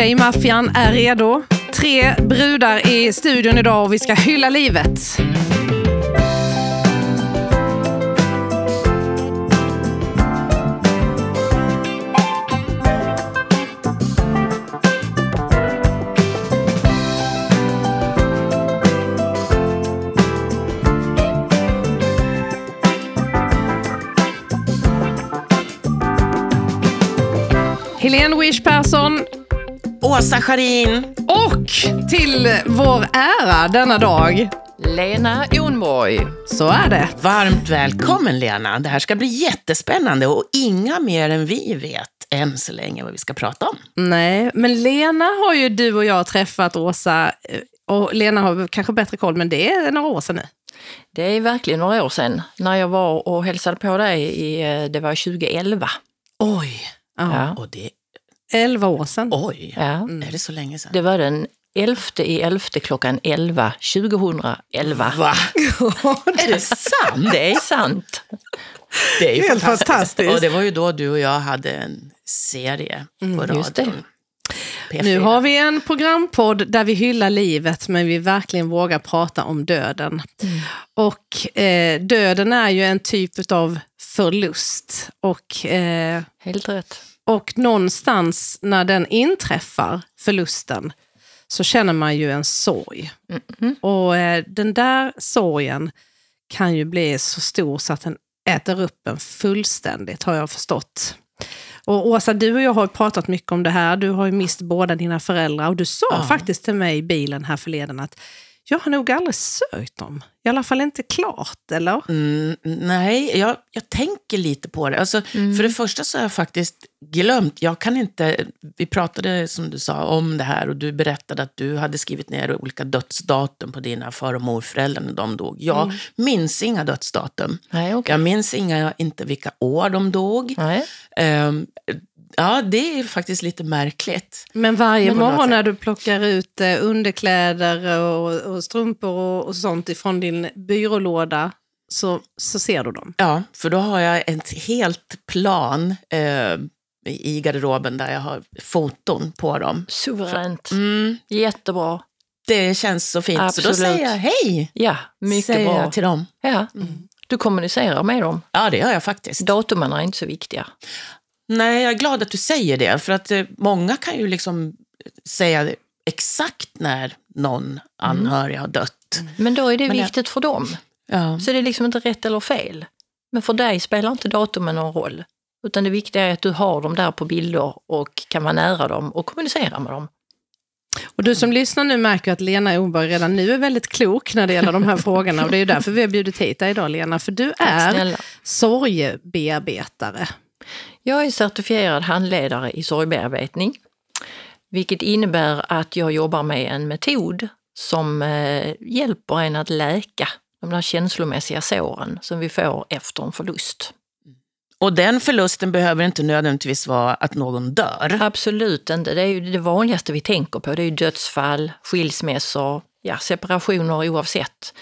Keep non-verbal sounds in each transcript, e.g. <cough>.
Tjejmaffian är redo. Tre brudar i studion idag och vi ska hylla livet. Helene Wish Persson Åsa Scharin. och till vår ära denna dag. Lena Jonborg. Så är det. Varmt välkommen Lena. Det här ska bli jättespännande och inga mer än vi vet än så länge vad vi ska prata om. Nej, men Lena har ju du och jag träffat, Åsa. Och Lena har kanske bättre koll, men det är några år sedan nu. Det är verkligen några år sedan när jag var och hälsade på dig, i, eh, det var 2011. Oj, Ja. Ja. och det, Elva år sedan. oj, Ja. är det så länge sedan? Det var den 11 i 11 klockan 11, 2011. Va? <laughs> är det sant? Det är sant. Det är ju Helt fantastiskt. Och det var ju då du och jag hade en serie på radion. just det. P4. Nu har vi en programpodd där vi hyllar livet, men vi verkligen vågar prata om döden. Och eh, döden är ju en typ av förlust. Och, eh, Helt rätt. Och någonstans när den inträffar, förlusten, så känner man ju en sorg. Och eh, den där sorgen kan ju bli så stor så att den äter upp en fullständigt, har jag förstått. Och Åsa, du och jag har pratat mycket om det här. Du har ju mist båda dina föräldrar och du sa Ja. faktiskt till mig i bilen här förleden att jag har nog aldrig sörjt dem. I alla fall inte klart, eller? Mm, nej, jag, jag tänker lite på det. Alltså, För det första så har jag faktiskt glömt. Jag kan inte... Vi pratade som du sa om det här och du berättade att du hade skrivit ner olika dödsdatum på dina far och morföräldrar när de dog. Jag minns inga dödsdatum. Nej, okej. Jag minns inga, inte vilka år de dog. Nej. Ehm, ja, det är faktiskt lite märkligt. Men varje Men morgon när du plockar ut eh, underkläder och, och strumpor och, och sånt ifrån din byrålåda så, så ser du dem. Ja, för då har jag ett helt plan eh, i garderoben där jag har foton på dem. Suveränt. Mm, Jättebra. det känns så fint. Så Absolut. då säger jag hej, Ja, mycket säger bra. jag till dem. Ja. Du kommunicerar med dem. Ja, det gör jag faktiskt. Datumen är inte så viktiga. Nej, jag är glad att du säger det. För att eh, många kan ju liksom säga exakt när någon anhörig har dött. Men då är det Men det- viktigt för dem. Ja. Så det är liksom inte rätt eller fel. Men för dig spelar inte datumen någon roll. Utan det viktiga är att du har dem där på bilder och kan vara nära dem och kommunicera med dem. Och du som lyssnar nu märker att Lena Oberg redan nu är väldigt klok när det gäller de här <laughs> frågorna. Och det är ju därför vi har bjudit hit dig idag, Lena. För du är sorgebearbetare. Jag är certifierad handledare i sorgbearbetning. Vilket innebär att jag jobbar med en metod som eh, hjälper en att läka de där känslomässiga såren som vi får efter en förlust. Och den förlusten behöver inte nödvändigtvis vara att någon dör. Absolut inte. Det är ju det vanligaste vi tänker på. Det är ju dödsfall, skilsmässor, ja, separationer oavsett.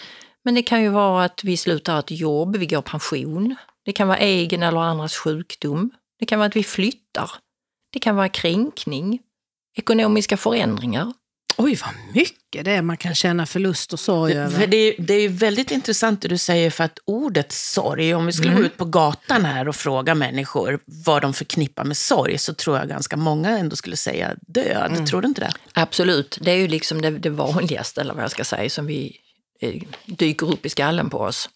Men det kan ju vara att vi slutar ett jobb, vi går pension. Det kan vara egen eller andras sjukdom. Det kan vara att vi flyttar. Det kan vara kränkning, ekonomiska förändringar. Oj, vad mycket det är man kan känna förlust och sorg För över. det, är- det är ju väldigt intressant det du säger, för att ordet sorg, om vi skulle gå ut på gatan här och fråga människor vad de förknippar med sorg, så tror jag ganska många ändå skulle säga död. Tror du inte det? Absolut, det är ju liksom det, det vanligaste, eller vad jag ska säga, som vi eh, dyker upp i skallen på oss.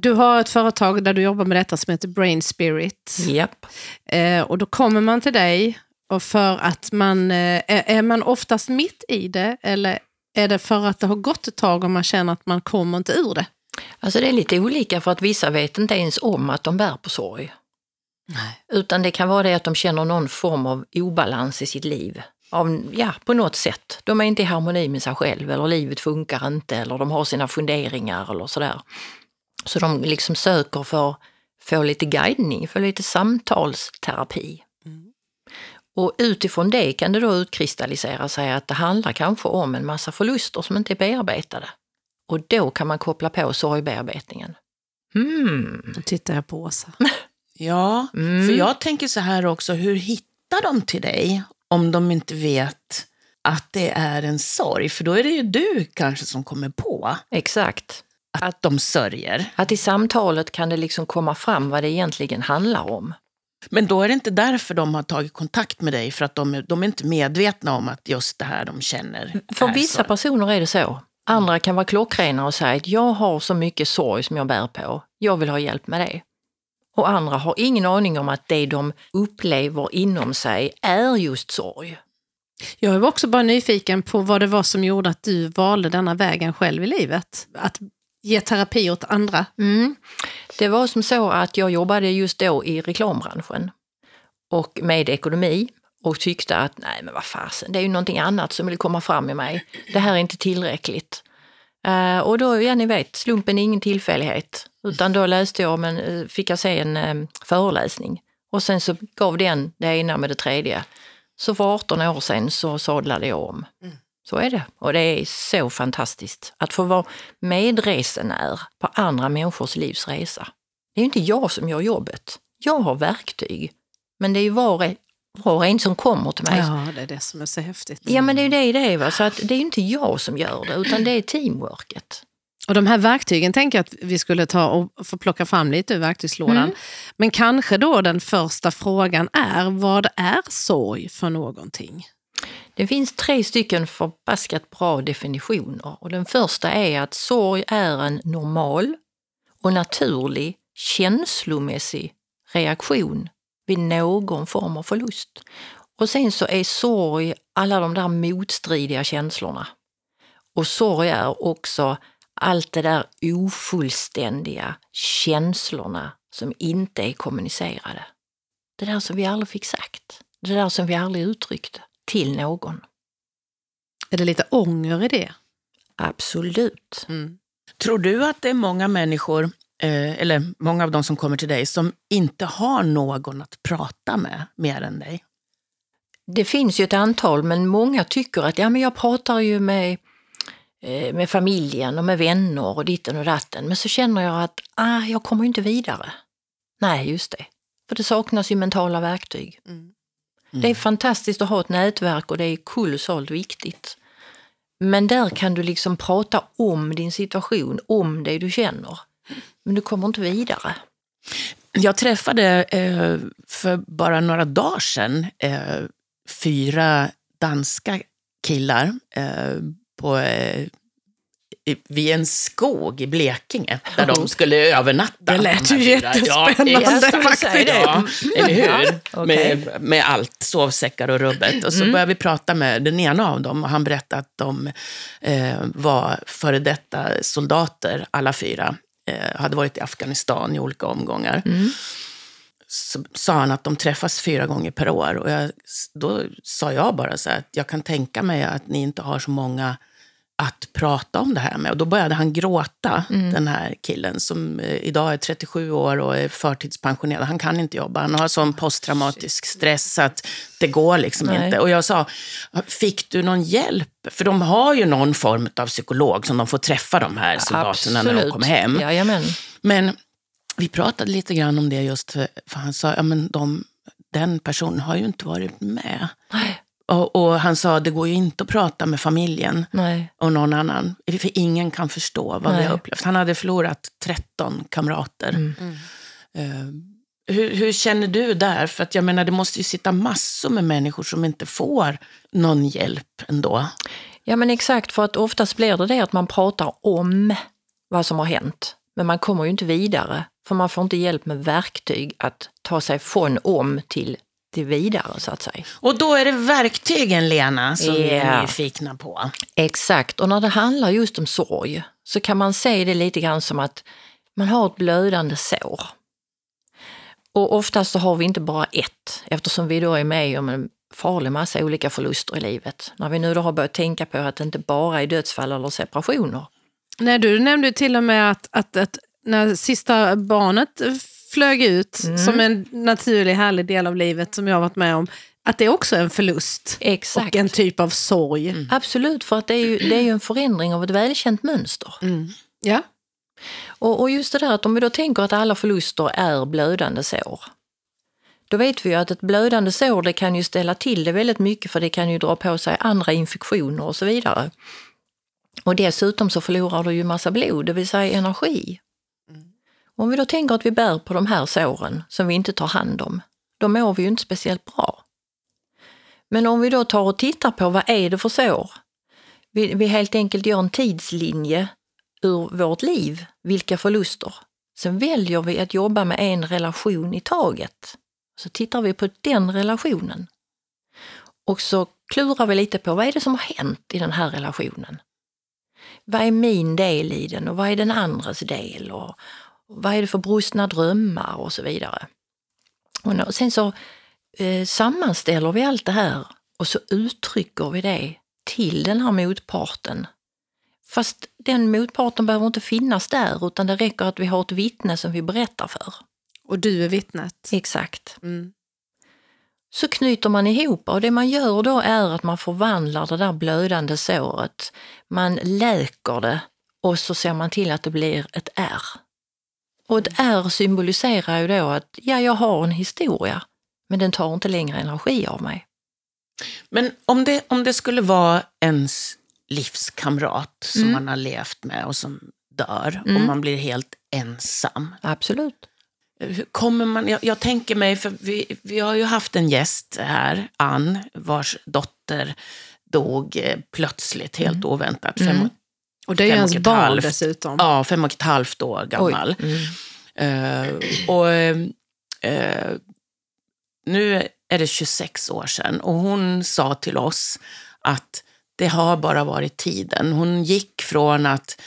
Du har ett företag där du jobbar med detta som heter Brain Spirit. Japp. Eh, och då kommer man till dig och för att man, eh, är, är man oftast mitt i det eller är det för att det har gått ett tag och man känner att man kommer inte ur det? Alltså det är lite olika för att vissa vet inte ens om att de bär på sorg. Nej. Utan det kan vara det att de känner någon form av obalans i sitt liv. Av, ja, på något sätt. De är inte i harmoni med sig själv eller livet funkar inte eller de har sina funderingar eller sådär. Så de liksom söker för att få lite guidning, för lite samtalsterapi. Och utifrån det kan det då utkristallisera sig att det handlar kanske om en massa förluster som inte är bearbetade. Och då kan man koppla på sorgbearbetningen. Då tittar jag på Åsa. <laughs> Ja, Mm. för jag tänker så här också, hur hittar de till dig? om de inte vet att det är en sorg? För då är det ju du kanske som kommer på Exakt. Att de sörjer. Att i samtalet kan det liksom komma fram vad det egentligen handlar om. Men då är det inte därför de har tagit kontakt med dig, för att de, är- de är inte medvetna om att just det här de känner För vissa sorg. personer är det så. Andra kan vara klockrena och säga att jag har så mycket sorg som jag bär på. Jag vill ha hjälp med det. Och andra har ingen aning om att det de upplever inom sig är just sorg. Jag är också bara nyfiken på vad det var som gjorde att du valde denna vägen själv i livet. Att ge terapi åt andra. Mm. Det var som så att jag jobbade just då i reklambranschen och med ekonomi och tyckte att nej men vad fasen, det är ju någonting annat som vill komma fram i mig. Det här är inte tillräckligt. Eh, och då, ja ni vet, slumpen är ingen tillfällighet. Utan då läste jag, men eh, fick jag se en eh, föreläsning och sen så gav den det ena med det tredje. Så för 18 år sedan så sadlade jag om. Så är det. Och det är så fantastiskt att få vara medresenär på andra människors livsresa. Det är inte jag som gör jobbet. Jag har verktyg. Men det är ju var var och en som kommer till mig. Ja. Ja, det är det som är så häftigt. men det är ju det det är. Va? Så att det är inte jag som gör det, utan det är teamworket. Och de här verktygen tänker jag att vi skulle ta och få plocka fram lite ur verktygslådan. Mm. Men kanske då den första frågan är, vad är sorg för någonting? Det finns tre stycken förbaskat bra definitioner. Och den första är att sorg är en normal och naturlig känslomässig reaktion vid någon form av förlust. Och sen så är sorg alla de där motstridiga känslorna. Och sorg är också allt det där ofullständiga känslorna som inte är kommunicerade. Det där som vi aldrig fick sagt. Det där som vi aldrig uttryckte till någon. Är det lite ånger i det? Absolut. Mm. Tror du att det är många människor, eh, eller många av de som kommer till dig, som inte har någon att prata med mer än dig? Det finns ju ett antal, men många tycker att ja, men jag pratar ju med, eh, med familjen och med vänner och ditten och datten. Men så känner jag att ah, jag kommer inte vidare. Nej, just det. För det saknas ju mentala verktyg. Mm. Det är fantastiskt att ha ett nätverk och det är kolossalt viktigt. Men där kan du liksom prata om din situation, om det du känner. Men du kommer inte vidare. Jag träffade eh, för bara några dagar sedan eh, fyra danska killar eh, på, vid en skog i Blekinge där de skulle övernatta. Det lät ju jättespännande Jag skulle faktiskt. det. Ja, eller hur? okej. med, med allt, sovsäckar och rubbet. Och så började vi prata med den ena av dem och han berättade att de eh, var före detta soldater, alla fyra. Eh, hade varit i Afghanistan i olika omgångar. Så sa han att de träffas fyra gånger per år. Och jag, då sa jag bara så här att jag kan tänka mig att ni inte har så många att prata om det här med. Och då började han gråta, den här killen som eh, idag är 37 år och är förtidspensionerad. Han kan inte jobba. Han har sån posttraumatisk stress att det går liksom Nej. inte. Och jag sa, fick du någon hjälp? För de har ju någon form av psykolog som de får träffa de här soldaterna när de kommer hem. Jajamän. Men vi pratade lite grann om det just för, för han sa, ja men de, den personen har ju inte varit med. Nej, Och, och han sa, det går ju inte att prata med familjen nej. och någon annan. För ingen kan förstå vad vi Nej. har upplevt. Han hade förlorat 13 kamrater. Mm. Eh, hur, hur känner du där? För att jag menar, det måste ju sitta massor med människor som inte får någon hjälp ändå. Ja men exakt, för att oftast blir det det att man pratar om vad som har hänt. Men man kommer ju inte vidare, för man får inte hjälp med verktyg att ta sig från om till, till vidare så att säga. Och då är det verktygen, Lena, som vi är nyfikna på. Exakt, och när det handlar just om sorg så kan man se det lite grann som att man har ett blödande sår. Och oftast så har vi inte bara ett, eftersom vi då är med om en farlig massa olika förluster i livet. När vi nu då har börjat tänka på att det inte bara är dödsfall eller separationer. Nej, du nämnde till och med att, att, att när sista barnet flög ut, Mm. som en naturlig härlig del av livet som jag har varit med om, att det också är en förlust Exakt. och en typ av sorg. Absolut, för att det är, ju, det är ju en förändring av ett välkänt mönster. Ja. Och, och just det där att om vi då tänker att alla förluster är blödande sår, Då vet vi ju att ett blödande sår det kan ju ställa till det väldigt mycket för det kan ju dra på sig andra infektioner och så vidare. Och dessutom så förlorar du ju massa blod, det vill säga energi. Om vi då tänker att vi bär på de här såren som vi inte tar hand om, då mår vi ju inte speciellt bra. Men om vi då tar och tittar på vad är det för sår? Vi, vi helt enkelt gör en tidslinje ur vårt liv, vilka förluster. Sen väljer vi att jobba med en relation i taget. Så tittar vi på den relationen. Och så klurar vi lite på vad är det som har hänt i den här relationen? Vad är min del i den och vad är den andres del? Och vad är det för brustna drömmar och så vidare. Och sen så eh, sammanställer vi allt det här och så uttrycker vi det till den här motparten. Fast den motparten behöver inte finnas där utan det räcker att vi har ett vittne som vi berättar för. Och du är vittnet. Exakt. Mm. Så knyter man ihop och det man gör då är att man förvandlar det där blödande såret. Man läker det och så ser man till att det blir ett R. Och ett R symboliserar ju då att ja, jag har en historia, men den tar inte längre energi av mig. Men om det, om det skulle vara ens livskamrat som Mm. man har levt med och som dör och Mm. man blir helt ensam. Absolut. Hur kommer man, jag, jag tänker mig, för vi, vi har ju haft en gäst här, Ann, vars dotter dog eh, plötsligt, helt oväntat. Fem, Mm. Och det är ju ens barn halvt. dessutom. Ja, fem och ett halvt år gammal. Mm. Eh, och eh, nu är det 26 år sedan och hon sa till oss att det har bara varit tiden. Hon gick från att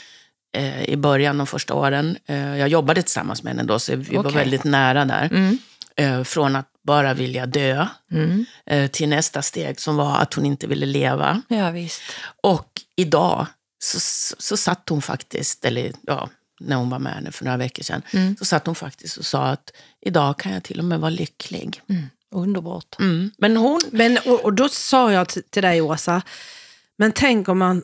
eh, i början de första åren, jag jobbade tillsammans med henne då, så vi var Okej. väldigt nära där. Mm. Från att bara vilja dö Mm. till nästa steg som var att hon inte ville leva. Ja, visst. Och idag så, så, så satt hon faktiskt, eller ja, när hon var med henne för några veckor sedan, Mm. så satt hon faktiskt och sa att idag kan jag till och med vara lycklig. Underbart. Mm. Men hon, Men, och, och då sa jag till, dig Åsa, men tänk om man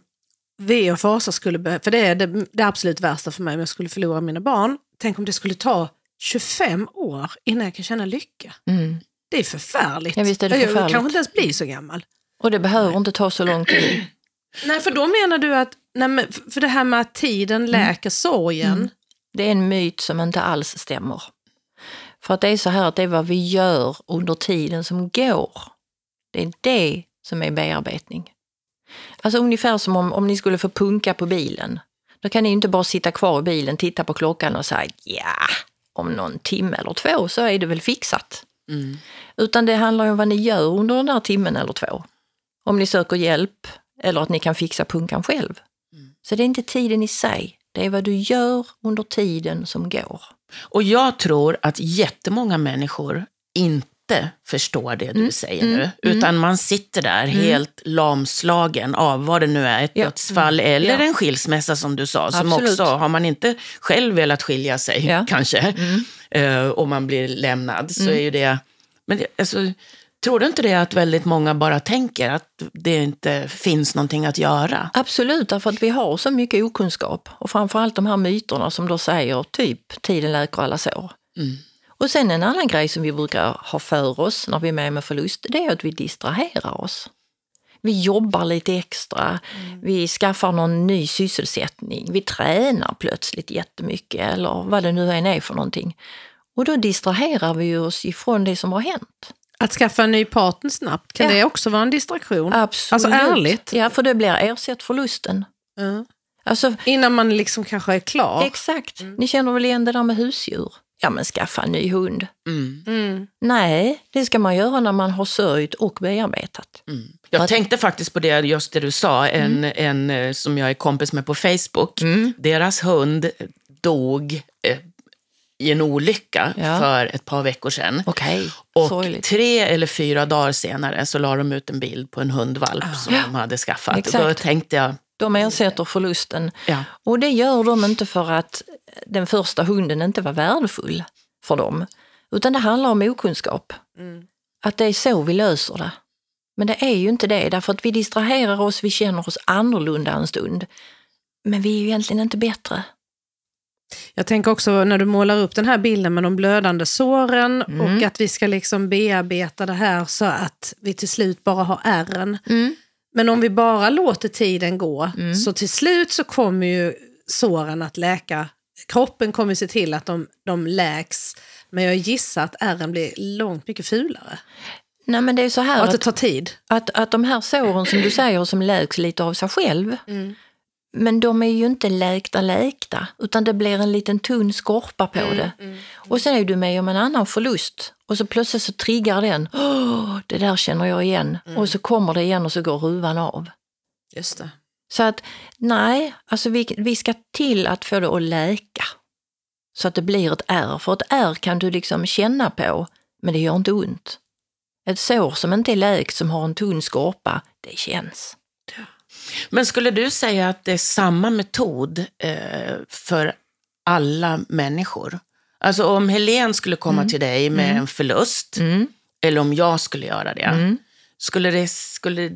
ve och fasa skulle behöva, för det är det, det absolut värsta för mig om jag skulle förlora mina barn. Tänk om det skulle ta 25 år innan jag kan känna lycka. Mm. Det är förfärligt. Ja, visst är det Jag förfärligt. kanske inte ens blir så gammal. Och det behöver inte ta så lång tid. Nej, för då menar du att, nej, för det här med att tiden läker sorgen. Mm. Det är en myt som inte alls stämmer. För att det är så här att det är vad vi gör under tiden som går. Det är det som är bearbetning. Alltså ungefär som om, om ni skulle få punka på bilen. Då kan ni inte bara sitta kvar i bilen, titta på klockan och säga ja, om någon timme eller två så är det väl fixat. mm, Utan det handlar om vad ni gör under den där timmen eller två. Om ni söker hjälp eller att ni kan fixa punkan själv. Så det är inte tiden i sig, det är vad du gör under tiden som går. och jag tror att jättemånga människor inte förstår det du Mm, säger nu, utan man sitter där helt lamslagen av vad det nu är, ett Ja. dödsfall eller Ja. en skilsmässa som du sa, som Absolut. också, har man inte själv velat skilja sig Ja. kanske, Mm. eh, och man blir lämnad, så är ju det... Men det, alltså, tror du inte det att väldigt många bara tänker att det inte finns någonting att göra? Absolut, därför att vi har så mycket okunskap. Och framförallt de här myterna som då säger typ tiden läker alla sår. Mm. Och sen en annan grej som vi brukar ha för oss när vi är med med förlust, det är att vi distraherar oss. Vi jobbar lite extra, vi skaffar någon ny sysselsättning, vi tränar plötsligt jättemycket eller vad det nu än är för någonting. Och då distraherar vi oss ifrån det som har hänt. Att skaffa en ny partner snabbt, kan Ja. det också vara en distraktion? Absolut. Alltså ärligt. Ja, för det blir ersätt förlusten. Ja. Alltså, Innan man liksom kanske är klar. Exakt. Ni känner väl igen det där med husdjur? Ja, men skaffa en ny hund. Mm. Mm. Nej, det ska man göra när man har sörjt och bearbetat. Mm. Jag tänkte faktiskt på det, just det du sa, en, en eh, som jag är kompis med på Facebook. Deras hund dog i en olycka Ja. för ett par veckor sedan. Okej, Och sorgligt. tre eller fyra dagar senare så la de ut en bild på en hundvalp som Ja. de hade skaffat. Exakt. Då tänkte jag, De ersätter förlusten. ja, Och det gör de inte för att den första hunden inte var värdefull för dem. Utan det handlar om okunskap. Att det är så vi löser det. Men det är ju inte det, därför att vi distraherar oss, vi känner oss annorlunda en stund. Men vi är ju egentligen inte bättre. Jag tänker också när du målar upp den här bilden med de blödande såren och att vi ska liksom bearbeta det här så att vi till slut bara har ärren. Men om vi bara låter tiden gå så till slut så kommer ju såren att läka. Kroppen kommer se till att de, de läks. Men jag gissar att ärren blir långt mycket fulare. Nej men det är så här Och att det att, tar tid. att, att de här såren som du säger som läks lite av sig själv, men de är ju inte läkta läkta, utan det blir en liten tunn skorpa på det. Och sen är du med om en annan förlust och så plötsligt så triggar den, Åh, det där känner jag igen. Och så kommer det igen och så går ruvan av. Just det. Så att nej, alltså vi, vi ska till att få det att läka. Så att det blir ett ärr. För ett ärr kan du liksom känna på, men det gör inte ont. Ett sår som inte är läkt, som har en tunn skorpa, det känns. Men skulle du säga att det är samma metod eh, för alla människor? Alltså om Helen skulle komma till dig med en förlust, Mm. eller om jag skulle göra det, Mm. skulle, det, skulle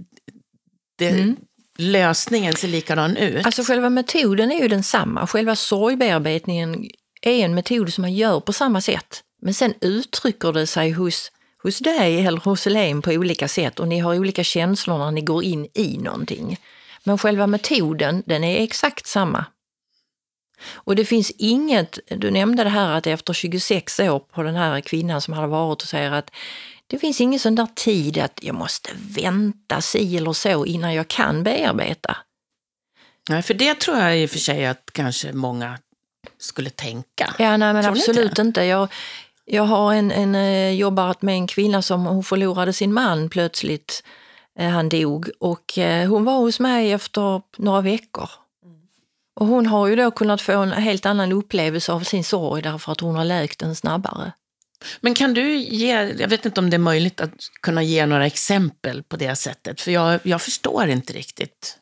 det, lösningen se likadan ut? Alltså själva metoden är ju densamma. Själva sorgbearbetningen är en metod som man gör på samma sätt. Men sen uttrycker det sig hos, hos dig eller hos Helene på olika sätt och ni har olika känslor när ni går in i någonting. Men själva metoden, den är exakt samma. Och det finns inget, du nämnde det här att efter 26 år på den här kvinnan som hade varit och säger att det finns ingen sån där tid att jag måste vänta si eller så innan jag kan bearbeta. Nej, för det tror jag i och för sig att kanske många skulle tänka. Ja, nej men Tror inte absolut det? inte. Jag, jag har en, en, eh, jobbat med en kvinna som hon förlorade sin man plötsligt. Eh, Han dog och eh, hon var hos mig efter några veckor. Och hon har ju då kunnat få en helt annan upplevelse av sin sorg därför att hon har läkt den snabbare. Men kan du ge, jag vet inte om det är möjligt att kunna ge några exempel på det sättet, för jag, jag förstår inte riktigt.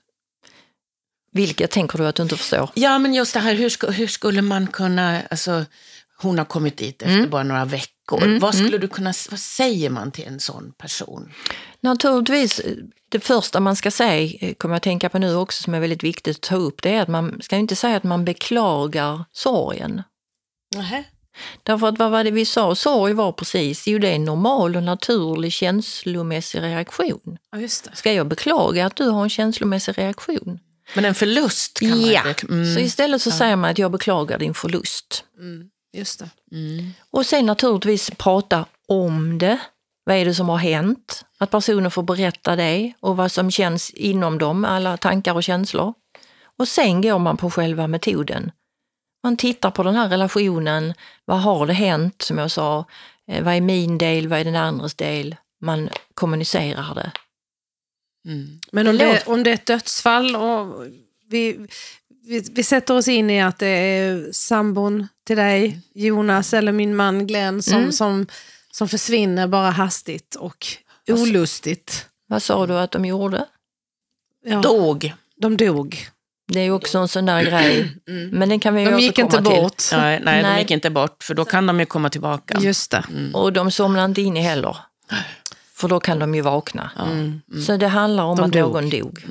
Vilket tänker du att du inte förstår? Ja, men just det här, hur, hur skulle man kunna, alltså, hon har kommit dit efter bara några veckor. Vad skulle du kunna, vad säger man till en sån person? Naturligtvis, eh, det första man ska säga, eh, kommer jag att tänka på nu också, som är väldigt viktigt att ta upp, det är att man ska inte säga att man beklagar sorgen. Därför att vad var det vi sa, sorg var precis, jo det är en normal och naturlig känslomässig reaktion. Ja, just det. Ska jag beklaga att du har en känslomässig reaktion? Men en förlust kan man ja, mm. så istället så säger man att jag beklagar din förlust. Mm, just det. Och sen naturligtvis prata om det. Vad är det som har hänt? Att personen får berätta det och vad som känns inom dem, alla tankar och känslor. Och sen går man på själva metoden. Man tittar på den här relationen. Vad har det hänt, som jag sa? Eh, Vad är min del? Vad är den andres del? Man kommunicerar det. Men om Det om det är ett dödsfall och vi, vi, vi sätter oss in i att det är sambon till dig, Jonas eller min man Glenn som, Mm. som, som försvinner bara hastigt och olustigt. Vad sa du att de gjorde? Ja, Dog. de dog. Det är också en sån där grej. Men den kan vi De gick inte till. bort. Nej, nej, de Nej. gick inte bort, för då kan de ju komma tillbaka. Just det. Och de somnar inte in i heller. För då kan de ju vakna. Så det handlar om De att dog. någon dog.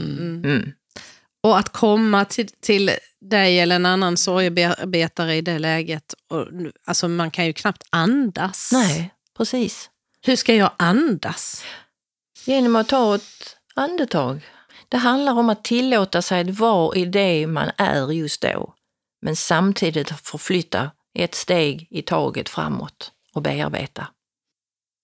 Och att komma till, till dig eller en annan sorgearbetare i det läget, och, alltså man kan ju knappt andas. Nej, precis. Hur ska jag andas? Genom att ta ett andetag. Det handlar om att tillåta sig att vara i det man är just då. Men samtidigt förflytta ett steg i taget framåt och bearbeta.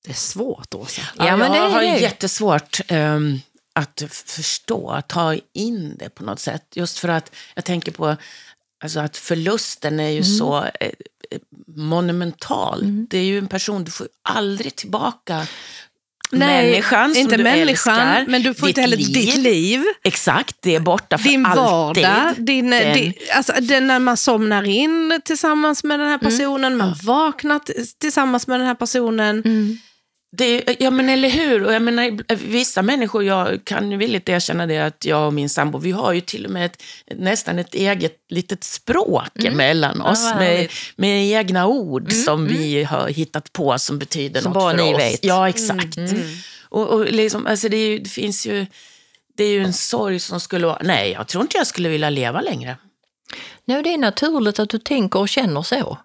Det är svårt, Åsa. Ja, men det jag är har det. jättesvårt ehm, att förstå, att ta in det på något sätt. Just för att jag tänker på alltså att förlusten är ju Mm. så eh, eh, monumental. Det är ju en person, du får aldrig tillbaka människan som inte du människan, älskar. men du får inte heller ditt liv. Exakt, det är borta för Din alltid. vardag, din, Den- din, alltså, den, när man somnar in tillsammans med den här personen, man vaknar tillsammans med den här personen. Det, ja men eller hur, och jag menar vissa människor, jag kan villigt erkänna det att jag och min sambo, vi har ju till och med ett, nästan ett eget litet språk emellan oss vad med, med egna ord som vi har hittat på som betyder Som något för ni oss. vet. Ja, exakt. Och, och liksom, alltså det, är ju, det finns ju, det är ju en sorg som skulle vara, nej jag tror inte jag skulle vilja leva längre. Nej, det är naturligt att du tänker och känner så.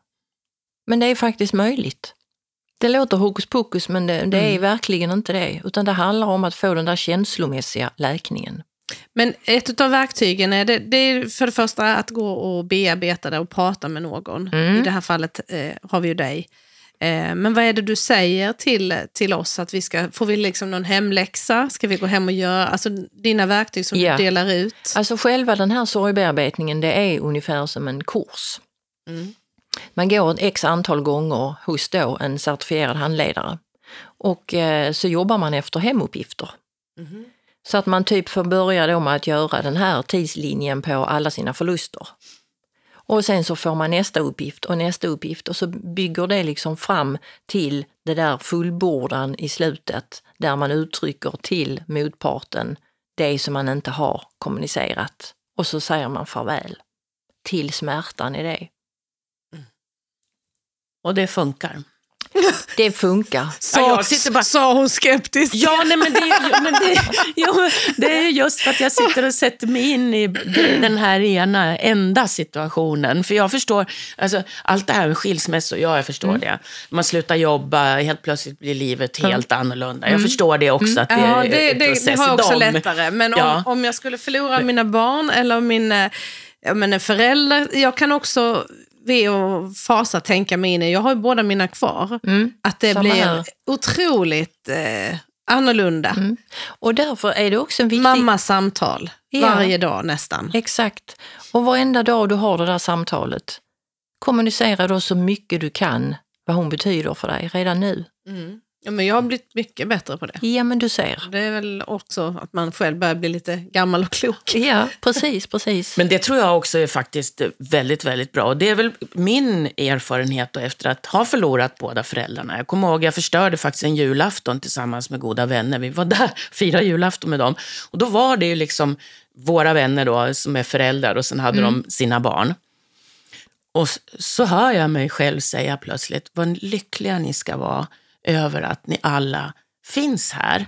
Men det är faktiskt möjligt. Det låter hokus pokus, men det, det är verkligen inte det. Utan det handlar om att få den där känslomässiga läkningen. Men ett av verktygen är, det, det är för det första att gå och bearbeta det och prata med någon. I det här fallet eh, har vi ju dig. Eh, men vad är det du säger till, till oss? Att vi ska, får vi liksom någon hemläxa? Ska vi gå hem och göra? Alltså dina verktyg som Ja. du delar ut. Alltså själva den här sorgbearbetningen, det är ungefär som en kurs. Mm. Man går ett x antal gånger hos då en certifierad handledare. Och eh, så jobbar man efter hemuppgifter. Mhm. Så att man typ får börja då med att göra den här tidslinjen på alla sina förluster. Och sen så får man nästa uppgift och nästa uppgift och så bygger det liksom fram till det där fullbordan i slutet där man uttrycker till motparten det som man inte har kommunicerat. Och så säger man farväl till smärtan i det. Och det funkar. Det funkar. Sa, jag sitter bara- sa hon skeptiskt. Ja, nej, men, det, är- men det, <laughs> jo, det är just för att jag sitter och sätter mig in i den här ena enda situationen. För jag förstår, alltså, allt det här med skilsmässor, ja jag förstår Mm. det. Man slutar jobba, helt plötsligt blir livet helt annorlunda. Jag förstår det också, att det Mm. Ja, är det, det, det har jag också dem. lättare. Men Ja. om, om jag skulle förlora mina barn eller min jag menar, förälder, jag kan också ve och fasa tänka mig in i, jag har ju båda mina kvar, Mm. att det Samma blir här. otroligt eh, annorlunda. Mm. Och därför är det också en viktig... Mammas samtal Ja. varje dag nästan. Exakt. Och varenda dag du har det där samtalet, kommunicera då så mycket du kan vad hon betyder för dig redan nu. Mm. Ja, men jag har blivit mycket bättre på det. Ja, men du ser. Det är väl också att man själv börjar bli lite gammal och klok. Ja, precis, precis. Men det tror jag också är faktiskt väldigt, väldigt bra. Och det är väl min erfarenhet då efter att ha förlorat båda föräldrarna. Jag kommer ihåg, jag förstörde faktiskt en julafton tillsammans med goda vänner. Vi var där, <laughs> firade julafton med dem. Och då var det ju liksom våra vänner då, som är föräldrar och sen hade de sina barn. Och så hör jag mig själv säga plötsligt, vad lyckliga ni ska vara över att ni alla finns här.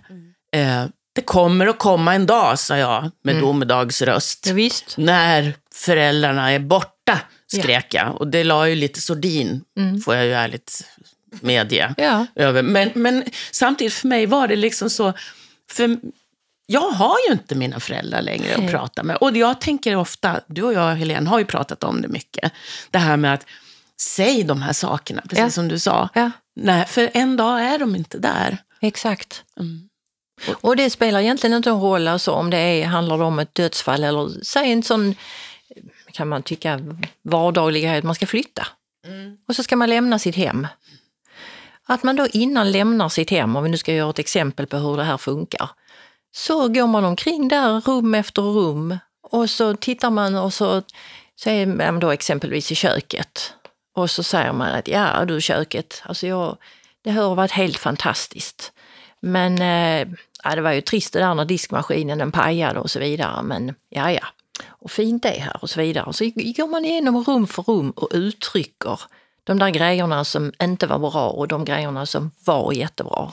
Eh, det kommer att komma en dag, sa jag med domedagsröst. Ja. När föräldrarna är borta, skrek jag. Och det la ju lite sordin, får jag ju ärligt medge. Ja. Över. Men, men samtidigt för mig var det liksom så, för jag har ju inte mina föräldrar längre att Nej. prata med. Och jag tänker ofta, du och jag Helene har ju pratat om det mycket, det här med att säg de här sakerna, precis Ja. som du sa. Ja. Nej, för en dag är de inte där. Exakt. Mm. Och det spelar egentligen inte en roll alltså, om det är, handlar om ett dödsfall eller säg en sån, kan man tycka, vardaglighet, man ska flytta. Och så ska man lämna sitt hem. Att man då innan lämnar sitt hem, om vi nu ska göra ett exempel på hur det här funkar, så går man omkring där rum efter rum och så tittar man och så, så är man då exempelvis i köket. Och så säger man att ja du köket, alltså jag, det har varit helt fantastiskt. Men eh, ja, det var ju trist det där när diskmaskinen den pajade och så vidare. Men ja, ja. Och fint det är här och så vidare. Och så går man igenom rum för rum och uttrycker de där grejerna som inte var bra och de grejerna som var jättebra.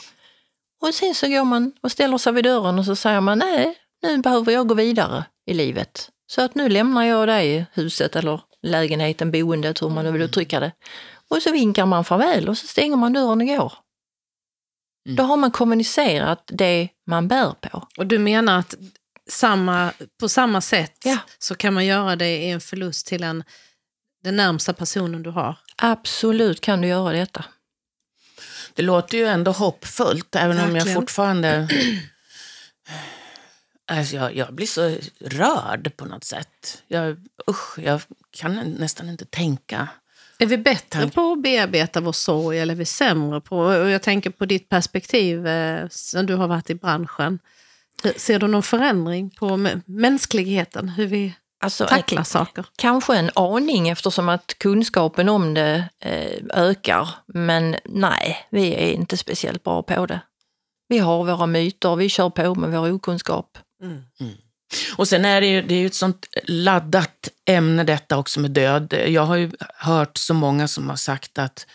Och sen så går man och ställer sig vid dörren och så säger man nej, nu behöver jag gå vidare i livet. Så att nu lämnar jag dig huset eller lägenheten, boendet, hur man nu vill uttrycka det. Och så vinkar man farväl och så stänger man dörren och går. Då har man kommunicerat det man bär på. Och du menar att samma, på samma sätt Ja. så kan man göra det i en förlust till en, den närmsta personen du har? Absolut kan du göra detta. Det låter ju ändå hoppfullt, även om jag Verkligen. fortfarande... Alltså jag, jag blir så rörd på något sätt. Jag, usch, jag kan nästan inte tänka. Är vi bättre på att bearbeta vår sorg eller är vi sämre på? Och jag tänker på ditt perspektiv eh, sen du har varit i branschen. Ser du någon förändring på mä- mänskligheten, hur vi Alltså, tacklar saker? Kanske en aning eftersom att kunskapen om det eh, ökar. Men nej, vi är inte speciellt bra på det. Vi har våra myter, vi kör på med vår okunskap. Och sen är det ju, det är ju ett sånt laddat ämne detta också med död. Jag har ju hört så många som har sagt att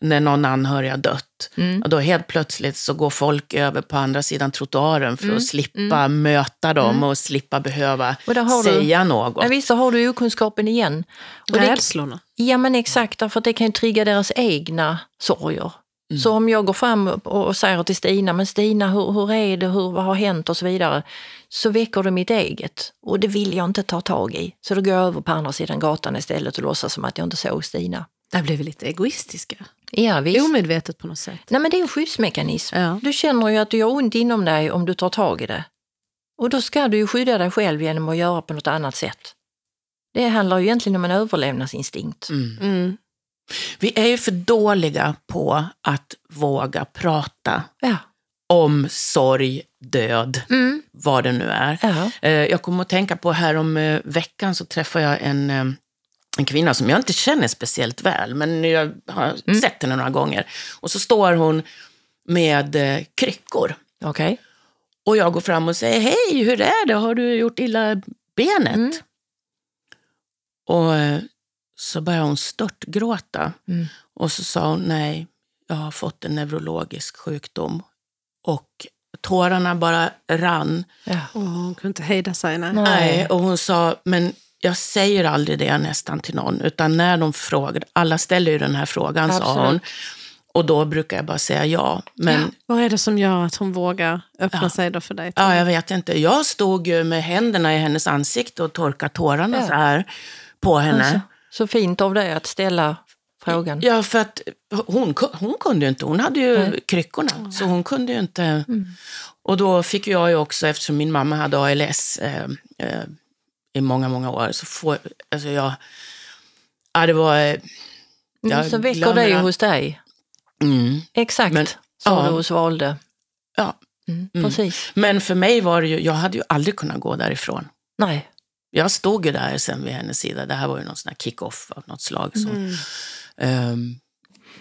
när någon anhörig har dött. Mm. Och då helt plötsligt så går folk över på andra sidan trottoaren för Mm. att slippa möta dem och slippa behöva Och har du- säga något. Men visst så har du okunskapen igen. Och det, Rädslorna. ja men exakt, att det kan ju trigga deras egna sorger. Så om jag går fram och säger till Stina, men Stina hur, hur är det, hur, vad har hänt och så vidare. Så väcker det mitt eget och det vill jag inte ta tag i. Så då går jag över på andra sidan gatan istället och låtsas som att jag inte såg Stina. Där blev vi lite egoistiska. Ja, visst. Omedvetet på något sätt. Nej men det är en skyddsmekanism. Ja. Du känner ju att det gör ont inom dig om du tar tag i det. Och då ska du ju skydda dig själv genom att göra på något annat sätt. Det handlar ju egentligen om en överlevnadsinstinkt. Mm. Mm. Vi är ju för dåliga på att våga prata Ja. om sorg, död, Mm. vad det nu är. Ja. Eh, Jag kommer att tänka på här om eh, veckan så träffade jag en, eh, en kvinna som jag inte känner speciellt väl, men jag har Mm. sett henne några gånger. Och så står hon med kryckor. Okej. Och jag går fram och säger, hej, hur är det? Har du gjort illa benet? Mm. Och så började hon störtgråta. Mm. Och så sa hon, nej, jag har fått en neurologisk sjukdom. Och tårarna bara rann. Ja. Åh, hon kunde inte hejda sig. Nej. Nej. Och hon sa, men jag säger aldrig det nästan till någon, utan när de frågar, alla ställer ju den här frågan, sa Absolut. hon. Och då brukar jag bara säga ja. Men Vad är det som gör att hon vågar öppna Ja. sig då för dig? ja, jag vet inte. Jag stod ju med händerna i hennes ansikte och torkade tårarna Ja. så här på henne. Alltså, så fint av dig att ställa frågan. Ja, för att hon, hon kunde ju inte. Hon hade ju Nej. Mm. kryckorna, så hon kunde ju inte. Och då fick jag ju också, eftersom min mamma hade ALS eh, eh, i många, många år, så får alltså jag... Ja, det var... eh, Mm, jag så väcker det ju hos dig. Mm, Exakt, Men- sa ja. du hos Valde. ja. Mm, Mm. Precis. Men för mig var det ju, jag hade ju aldrig kunnat gå därifrån. Nej. Jag stod ju där sen vid hennes sida. Det här var ju någon sån här kick-off av något slag. Så. Mm. Ehm,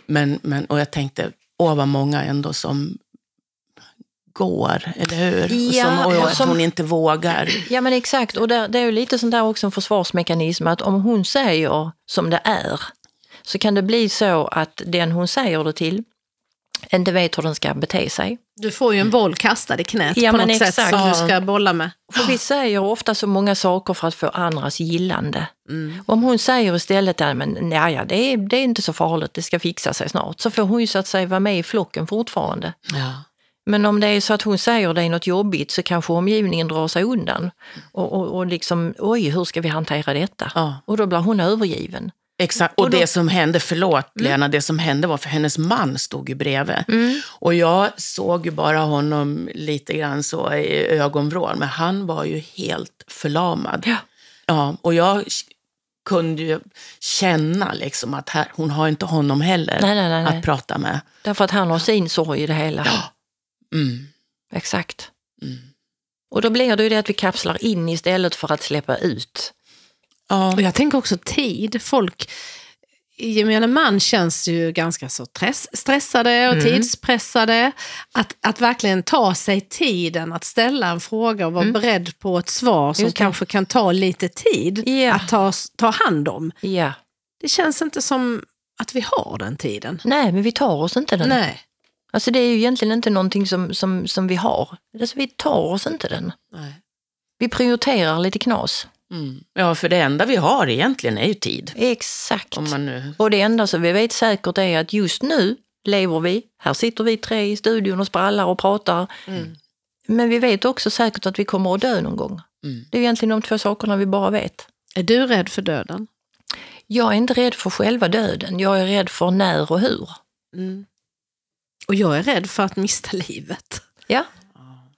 men, men, och jag tänkte, åh vad många ändå som går, eller hur? Ja, som, och och att som- hon inte vågar. Ja men exakt, och det, det är ju lite sånt där också en försvarsmekanism att om hon säger som det är så kan det bli så att den hon säger det till inte vet hur den ska bete sig. Du får ju en boll kastad i knät Ja, på något sätt exakt. som du ska bolla med. För vi säger ofta så många saker för att få andras gillande. Mm. Om hon säger istället att ja, det, är, det är inte så farligt, det ska fixa sig snart, så får hon ju så att säga vara med i flocken fortfarande. Ja. Men om det är så att hon säger det är något jobbigt så kanske omgivningen drar sig undan. Och, och, och liksom, oj, hur ska vi hantera detta? Ja. Och då blir hon övergiven. Exakt. Och, Och då- det som hände, förlåt Lena, det som hände var för hennes man stod ju bredvid. Mm. Och jag såg ju bara honom lite grann så i ögonvrån, men han var ju helt förlamad. Ja. Ja, och jag kunde ju känna liksom att här, hon har inte honom heller Nej, nej, nej, att prata med. Därför att han har sin sorg i det hela. Mm. Exakt. Mm. Och då blir det ju det att vi kapslar in istället för att släppa ut. Ja. Och jag tänker också tid. Folk, gemene man känns ju ganska så stress, stressade och Mm. tidspressade. Att, att verkligen ta sig tiden att ställa en fråga och vara beredd på ett svar som Mm. Kanske kan ta lite tid Ja. att ta, ta hand om. Ja. Det känns inte som att vi har den tiden. Nej, men vi tar oss inte den. Nej. Alltså det är ju egentligen inte någonting som, som, som vi har. Alltså vi tar oss inte den. Nej. Vi prioriterar lite knas. Mm. ja, för det enda vi har egentligen är ju tid. Exakt. Om man nu... Och det enda som vi vet säkert är att just nu lever vi. Här sitter vi tre i studion och sprallar och pratar. Mm. Men vi vet också säkert att vi kommer att dö någon gång. Mm. Det är egentligen de två sakerna vi bara vet. Är du rädd för döden? Jag är inte rädd för själva döden, jag är rädd för när och hur. Mm. Och jag är rädd för att mista <laughs> livet. Ja,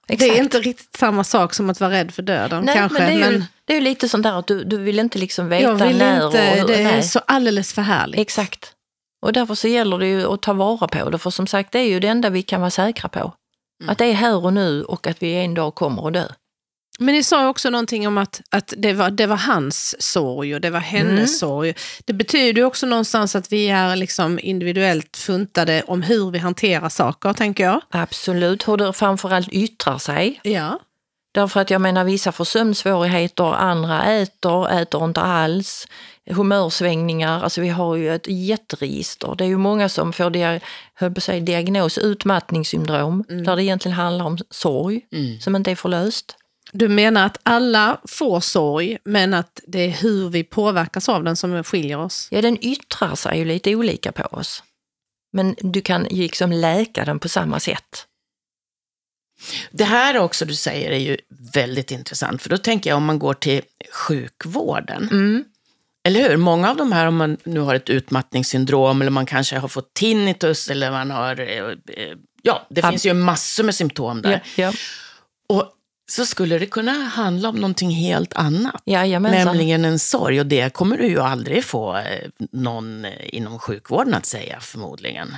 Det exakt. är inte riktigt samma sak som att vara rädd för döden Nej, kanske. men det är, ju, men det är lite sånt där att du, du vill inte liksom veta jag vill när inte, och hur. det är nej. så alldeles för härligt. Exakt. Och därför så gäller det ju att ta vara på det, för som sagt det är ju det enda vi kan vara säkra på. Mm. Att det är här och nu och att vi en dag kommer att dö. Men ni sa också någonting om att, att det, var, det var hans sorg och det var hennes Mm. sorg. Det betyder ju också någonstans att vi är liksom individuellt funtade om hur vi hanterar saker, tänker jag. Absolut, hur det framförallt yttrar sig. Ja. Därför att jag menar vissa får sömnsvårigheter, andra äter, äter inte alls. Humörsvängningar, alltså vi har ju ett jätteregister. Det är ju många som får dia, höll på säga, diagnos utmattningssyndrom, där det egentligen handlar om sorg som inte är förlöst. Du menar att alla får sorg, men att det är hur vi påverkas av den som skiljer oss? Ja, den yttrar sig ju lite olika på oss. Men du kan ju liksom läka den på samma sätt. Det här också du säger är ju väldigt intressant, för då tänker jag om man går till sjukvården. Mm. Eller hur? Många av de här, om man nu har ett utmattningssyndrom eller man kanske har fått tinnitus eller man har... eh, eh, Ja, det Ab- finns ju massor med symptom där. Ja, Och så skulle det kunna handla om någonting helt annat. Jajamensan. Nämligen en sorg. Och det kommer du ju aldrig få eh, någon eh, inom sjukvården att säga förmodligen.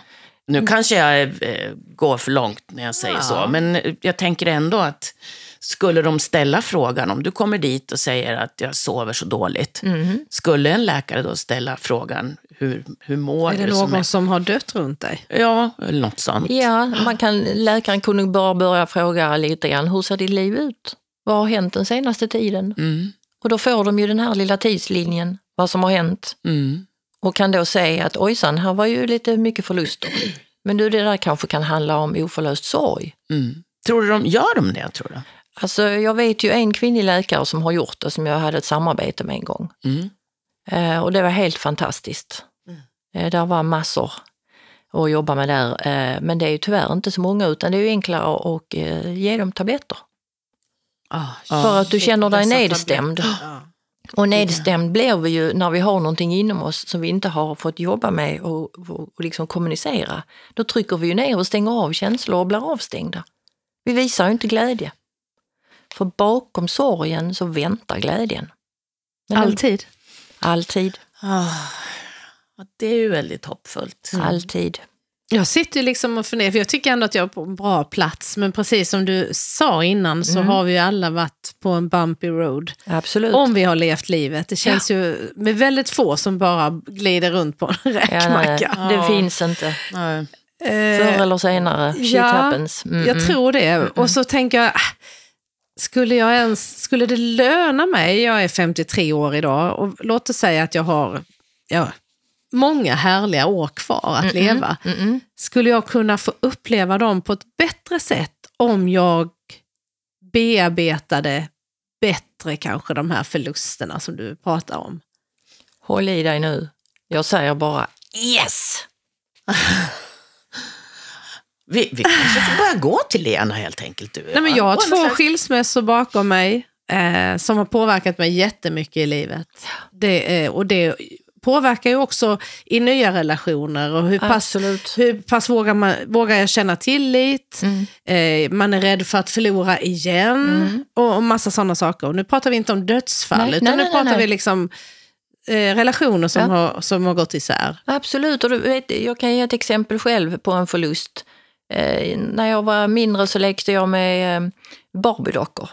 Nu kanske jag eh, går för långt när jag säger Ja. så, men jag tänker ändå att skulle de ställa frågan, om du kommer dit och säger att jag sover så dåligt, Mhm. skulle en läkare då ställa frågan, hur, hur mår Är det du? som någon som har dött runt dig? Ja, eller något sånt. Ja, man kan, läkaren kunde bara börja fråga lite grann, hur ser ditt liv ut? Vad har hänt den senaste tiden? Mm, Och då får de ju den här lilla tidslinjen, vad som har hänt. mm, Och kan då säga att ojsan, här var ju lite mycket förluster. Men du, det där kanske kan handla om oförlöst sorg. mm. Tror du de gör de det, tror du? Alltså, jag vet ju en kvinnlig läkare som har gjort det, som jag hade ett samarbete med en gång. Mm. Eh, och det var helt fantastiskt. Eh, där var massor att jobba med där. Eh, men det är ju tyvärr inte så många, utan det är ju enklare att eh, ge dem tabletter. För att du känner dig nedstämd. Ja. Och nedstämd blir vi ju när vi har någonting inom oss som vi inte har fått jobba med och, och, och liksom kommunicera. Då trycker vi ju ner och stänger av känslor och blir avstängda. Vi visar ju inte glädje. För bakom sorgen så väntar glädjen. Men den- Alltid. Alltid. Ah, ja, det är ju väldigt hoppfullt. Alltid. Jag sitter ju liksom och funderar, för jag tycker ändå att jag är på en bra plats. Men precis som du sa innan så har vi ju alla varit på en bumpy road. Absolut. Om vi har levt livet. Det känns ju med väldigt få som bara glider runt på en <laughs> ja, nej, räkmacka. det Ja. finns inte. Nej. Förr eller senare. Shit ja, happens. Mm, Jag mm. tror det. Och så tänker jag, ah, skulle, jag ens, skulle det löna mig, jag är 53 år idag, och låt oss säga att jag har ja, många härliga år kvar att leva. Mm, mm. Skulle jag kunna få uppleva dem på ett bättre sätt om jag bearbetade bättre kanske de här förlusterna som du pratar om? Håll i dig nu. Jag säger bara yes! <laughs> Vi, vi kanske får börja gå till Lena helt enkelt. Du. Nej, men jag har två sätt. skilsmässor bakom mig eh, som har påverkat mig jättemycket i livet. Det, eh, och det påverkar ju också i nya relationer och hur pass, Absolut. hur pass vågar, man, vågar jag känna tillit, Mm. eh, man är rädd för att förlora igen och, och massa sådana saker. Och nu pratar vi inte om dödsfall, Nej, utan nej, nu nej, pratar nej. vi liksom eh, relationer som, Ja. har, som har gått isär. Absolut, och du vet, jag kan ge ett exempel själv på en förlust. Eh, när jag var mindre så lekte jag med eh, Barbiedockor.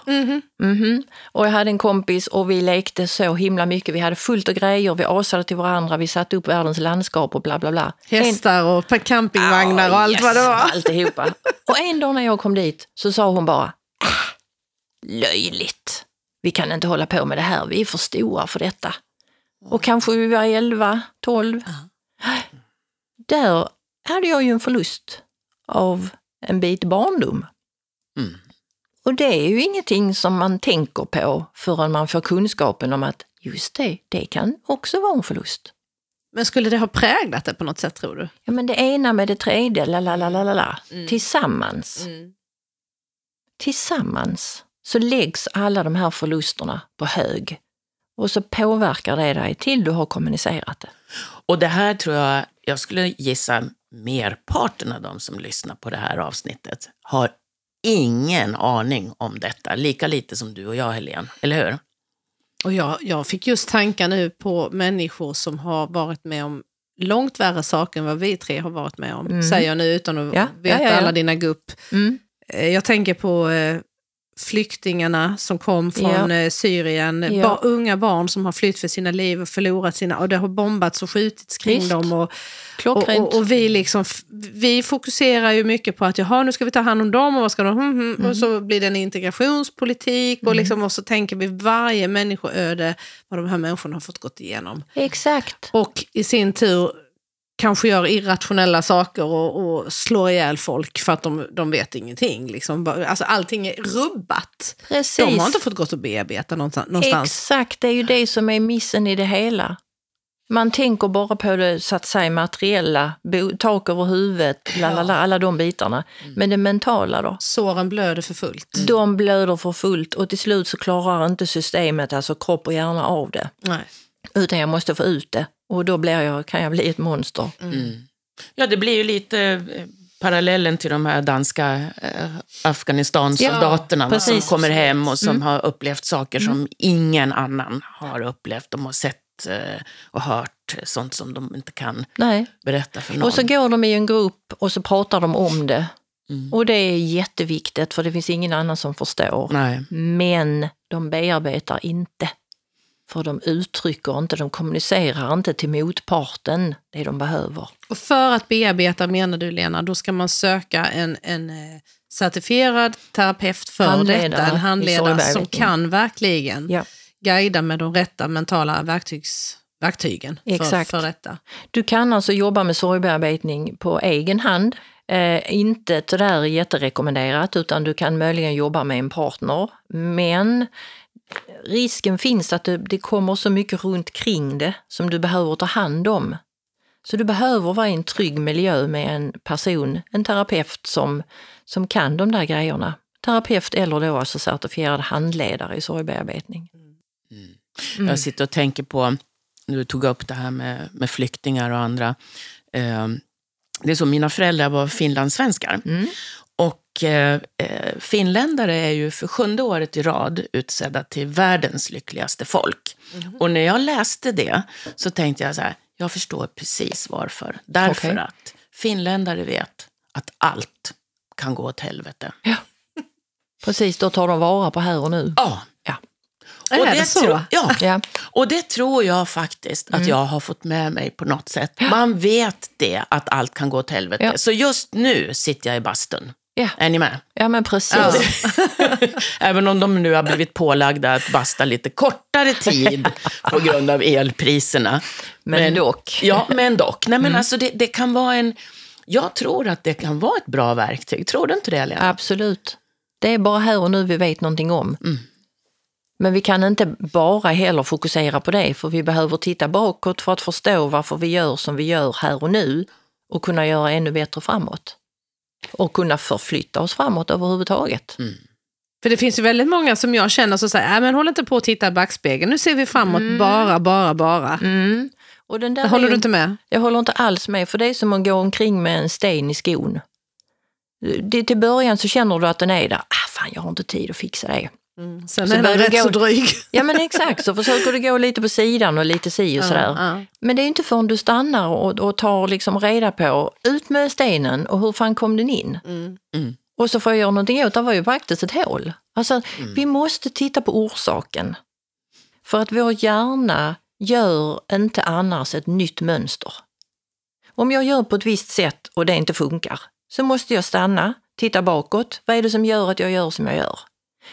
Mhm. Och jag hade en kompis och vi lekte så himla mycket. Vi hade fullt av grejer, vi asade till varandra, vi satte upp världens landskap och bla bla bla. Hästar och campingvagnar och allt vad det var. Alltihopa. <laughs> Och en dag när jag kom dit så sa hon bara, ah, löjligt. Vi kan inte hålla på med det här, vi är för stora för detta. Och kanske vi var 11, 12. Där hade jag ju en förlust av en bit barndom. Mm. Och det är ju ingenting som man tänker på förrän man får kunskapen om att just det, det kan också vara en förlust. Men skulle det ha präglat det på något sätt tror du? Ja, men det ena med det tredje, la la la la la, la. tillsammans. Tillsammans så läggs alla de här förlusterna på hög. Och så påverkar det dig till du har kommunicerat det. Och det här tror jag, jag skulle gissa merparten av de som lyssnar på det här avsnittet har ingen aning om detta. Lika lite som du och jag, Helene. Eller hur? Och jag, jag fick just tankar nu på människor som har varit med om långt värre saker än vad vi tre har varit med om. Säger jag nu utan att Ja, veta ja, ja, ja. alla dina gupp. Mm. Eh, Jag tänker på eh, flyktingarna som kom från Ja. eh, Syrien, Ja. ba, unga barn som har flytt för sina liv och förlorat sina, och det har bombats och skjutits kring Visst. dem. Och, och, och, och vi, liksom, vi fokuserar ju mycket på att jaha, nu ska vi ta hand om dem och vad ska de, hmm, Mm. och så blir det en integrationspolitik och, liksom, och så tänker vi varje människoöde, vad de här människorna har fått gått igenom. Exakt. Och i sin tur kanske gör irrationella saker och, och slår ihjäl folk för att de, de vet ingenting. Liksom. Alltså, allting är rubbat. Precis. De har inte fått gått och bearbeta någonstans. Exakt, det är ju det som är missen i det hela. Man tänker bara på det så att säga materiella, tak över huvudet, lalala, alla de bitarna. Men det mentala då? Såren blöder för fullt. De blöder för fullt och till slut så klarar inte systemet, alltså kropp och hjärna av det. Nej. Utan jag måste få ut det. Och då blir jag, kan jag bli ett monster. Ja, det blir ju lite eh, parallellen till de här danska eh, Afghanistan-soldaterna Ja, som kommer hem och som har upplevt saker som ingen annan har upplevt. De har sett eh, och hört sånt som de inte kan Nej. berätta för någon. Och så går de i en grupp och så pratar de om det. Mm. Och det är jätteviktigt för det finns ingen annan som förstår. Nej. Men de bearbetar inte. För de uttrycker inte, de kommunicerar inte till motparten det de behöver. Och för att bearbeta menar du Lena, då ska man söka en, en eh, certifierad terapeut för Handledare detta. En handledare som kan verkligen Ja. guida med de rätta mentala verktygs, verktygen för, Exakt. för detta. Du kan alltså jobba med sorgbearbetning på egen hand. Eh, inte sådär jätterekommenderat utan du kan möjligen jobba med en partner. Men risken finns att det, det kommer så mycket runt kring det som du behöver ta hand om. Så du behöver vara i en trygg miljö med en person, en terapeut som, som kan de där grejerna. Terapeut eller då alltså certifierad handledare i sorgbearbetning. Jag sitter och tänker på, du tog upp det här med, med flyktingar och andra. Eh, det är så, mina föräldrar var finlandssvenskar. Mm. Och eh, eh, finländare är ju för sjunde året i rad utsedda till världens lyckligaste folk. Och när jag läste det så tänkte jag så här, jag förstår precis varför. Därför Okej. att finländare vet att allt kan gå åt helvete. Precis, då tar de vara på här och nu. Ja. Ja. Är det så? Tro, ja. Ja. Och det tror jag faktiskt Mm. att jag har fått med mig på något sätt. Man vet det, att allt kan gå åt helvete. Ja. Så just nu sitter jag i bastun. Ja. Är ni med? ja, men precis. <laughs> Även om de nu har blivit pålagda att basta lite kortare tid <laughs> på grund av elpriserna. Men dock. Ja, men dock. Nej, men alltså det, det kan vara en... Jag tror att det kan vara ett bra verktyg. Tror du inte det, Lena? Absolut. Det är bara här och nu vi vet någonting om. Men vi kan inte bara heller fokusera på det, för vi behöver titta bakåt för att förstå varför vi gör som vi gör här och nu och kunna göra ännu bättre framåt. Och kunna förflytta oss framåt överhuvudtaget. För det finns ju väldigt många som jag känner som säger, "Nej, men håll inte på att titta i backspegeln, nu ser vi framåt bara, bara, bara. Mm. Och den där håller är du inte med? Jag håller inte alls med, för det är som att gå omkring med en sten i skon. Det, till början så känner du att den är där. Ah, fan, jag har inte tid att fixa det. Sen Så är den rätt gå- så dryg. <laughs> Ja men exakt, så försöker du gå lite på sidan och lite si och sådär. Ja, Men det är inte förrän du stannar och, och tar liksom reda på, ut med stenen och hur fan kom den in? Mm. Och så får jag göra någonting åt, det var ju faktiskt ett hål. Alltså, vi måste titta på orsaken. För att vår hjärna gör inte annars ett nytt mönster. Om jag gör på ett visst sätt och det inte funkar, så måste jag stanna, titta bakåt. Vad är det som gör att jag gör som jag gör?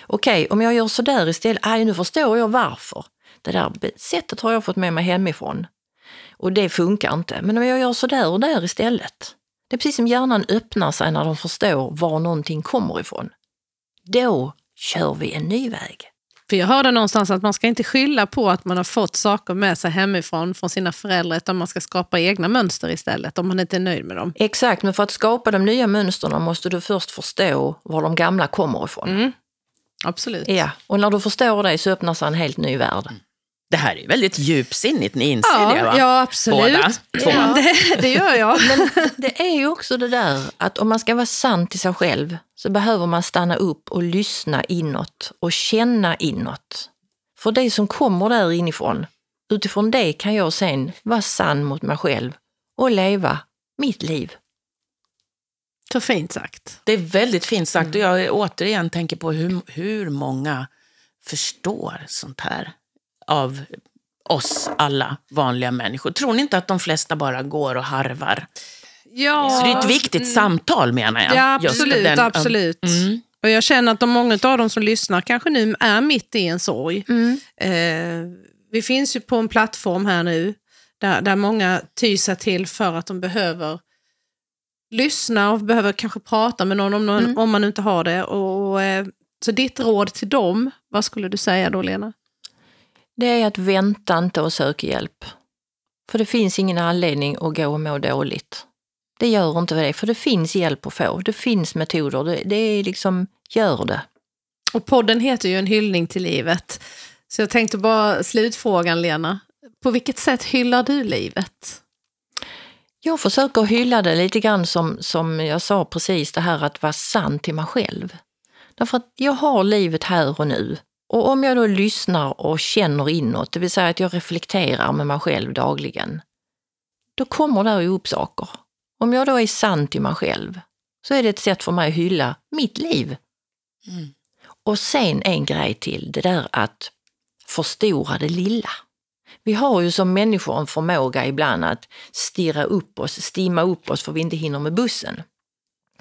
Okej, om jag gör sådär istället, aj nu förstår jag varför. Det där sättet har jag fått med mig hemifrån. Och det funkar inte. Men om jag gör sådär och där istället. Det är precis som hjärnan öppnar sig när de förstår var någonting kommer ifrån. Då kör vi en ny väg. För jag hörde någonstans att man ska inte skylla på att man har fått saker med sig hemifrån från sina föräldrar, utan man ska skapa egna mönster istället om man inte är nöjd med dem. Exakt, men för att skapa de nya mönstren måste du först förstå var de gamla kommer ifrån. Absolut. Ja, och när du förstår det så öppnar sig en helt ny värld. Det här är väldigt djupsinnigt, ni inser Ja, det va? ja, absolut. Båda två. Ja, det, det gör jag. <laughs> Men det är ju också det där att om man ska vara sann till sig själv så behöver man stanna upp och lyssna inåt och känna inåt. För det som kommer där inifrån, utifrån det kan jag sen vara sann mot mig själv och leva mitt liv. Så fint sagt. Det är väldigt fint sagt och jag återigen tänker på hur, hur många förstår sånt här av oss alla vanliga människor. Tror ni inte att de flesta bara går och harvar? Ja, Så det är ett viktigt samtal menar jag. Ja, absolut. den- absolut. Mm. Och jag känner att de många av dem som lyssnar kanske nu är mitt i en sorg. Mm. Eh, vi finns ju på en plattform här nu där, där många tyr sig till för att de behöver lyssna och behöver kanske prata med någon om, någon, Mm. om man inte har det. Och, eh, så ditt råd till dem, vad skulle du säga då Lena? Det är att vänta inte och sök hjälp. För det finns ingen anledning att gå och må dåligt. Det gör inte det, för det finns hjälp att få. Det finns metoder. Det, det är liksom, gör det. Och podden heter ju En hyllning till livet. Så jag tänkte bara slutfrågan Lena. På vilket sätt hyllar du livet? Jag försöker hylla det lite grann som, som jag sa precis, det här att vara sann till mig själv. Därför att jag har livet här och nu. Och om jag då lyssnar och känner inåt, det vill säga att jag reflekterar med mig själv dagligen, då kommer det upp saker. Om jag då är sann till mig själv så är det ett sätt för mig att hylla mitt liv. Mm. Och sen en grej till, det där att förstora det lilla. Vi har ju som människor en förmåga ibland att stirra upp oss, stimma upp oss för vi inte hinner med bussen.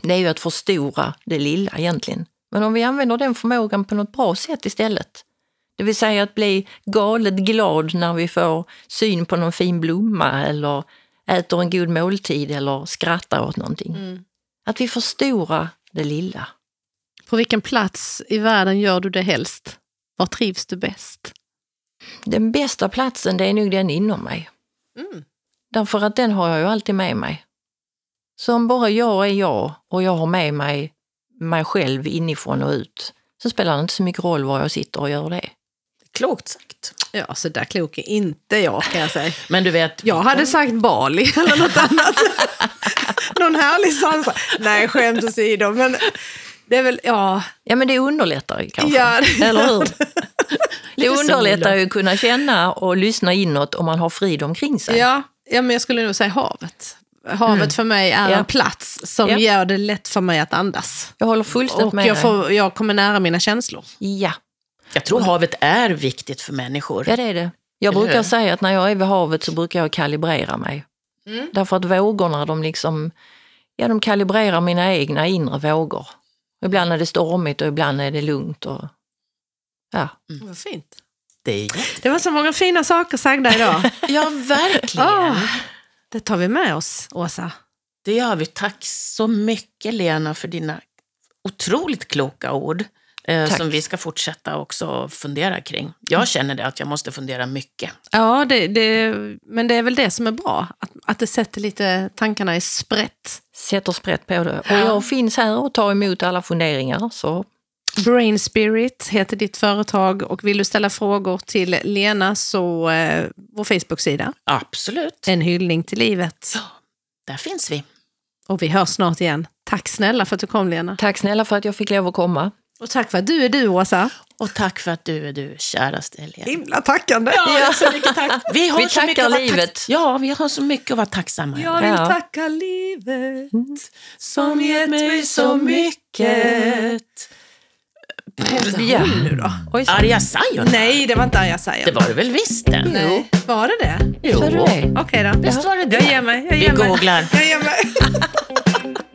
Det är ju att förstora det lilla egentligen. Men om vi använder den förmågan på något bra sätt istället, det vill säga att bli galet glad när vi får syn på någon fin blomma eller äter en god måltid eller skrattar åt någonting. Att vi förstorar det lilla. På vilken plats i världen gör du det helst? Var trivs du bäst? Den bästa platsen det är nog den inom mig. Mm. Därför att den har jag ju alltid med mig. Så om bara jag är jag och jag har med mig mig själv inifrån och ut så spelar det inte så mycket roll var jag sitter och gör det. Klokt sagt. Ja, så där klok är inte jag kan jag säga. <laughs> Men du vet, Jag hade sagt Bali eller något annat. <laughs> Någon härlig salsa. Nej, skämt åsido. Men det är väl, ja. Ja men det underlättar ju kanske, Ja, det eller hur? Det <laughs> underlättar ju att kunna känna och lyssna inåt om man har frid omkring sig. Ja, ja, men jag skulle nog säga havet. Havet för mig är Ja. en plats som Ja. gör det lätt för mig att andas. Jag håller fullständigt Och med jag, får, jag kommer nära mina känslor. Ja, jag tror havet är viktigt för människor. ja, det är det. Jag Eller brukar hur? säga att när jag är vid havet så brukar jag kalibrera mig. Mm. Därför att vågorna, de liksom, ja de kalibrerar mina egna inre vågor. Ibland är det stormigt och ibland är det lugnt. Och, ja. Vad fint. Det. Det var så många fina saker sagda idag. <laughs> Ja, verkligen. Ah, det tar vi med oss, Åsa. Det gör vi. Tack så mycket Lena för dina otroligt kloka ord. Eh, Tack. som vi ska fortsätta också fundera kring. Jag känner det att jag måste fundera mycket. Ja, det, det, men det är väl det som är bra. Att, att det sätter lite tankarna i sprätt. Sätter sprätt på det. Och jag finns här och tar emot alla funderingar. Så Brain Spirit heter ditt företag och vill du ställa frågor till Lena så eh, vår Facebook-sida. Absolut. En hyllning till livet. Där finns vi. Och vi hörs snart igen. Tack snälla för att du kom Lena. tack snälla för att jag fick lov att komma. Och tack för att du är du Åsa. Och tack för att du är du, käraste Lena. Himla tackande. Ja, så mycket tack. Vi, har Vi så mycket tackar vara livet. Tack... Ja, vi har så mycket att vara tacksamma över. Jag vill Ja. tacka livet. Som gett mig så mycket. Ja. Nu då? Oj. Arja Saijonmaa. Nej, det var inte Arja Saijonmaa. Det var det väl visst det? Nej. Var det det? Jo. Okej då. Visst var det det? Jag ger mig. Jag Vi ger mig. googlar. Jag ger mig. <laughs>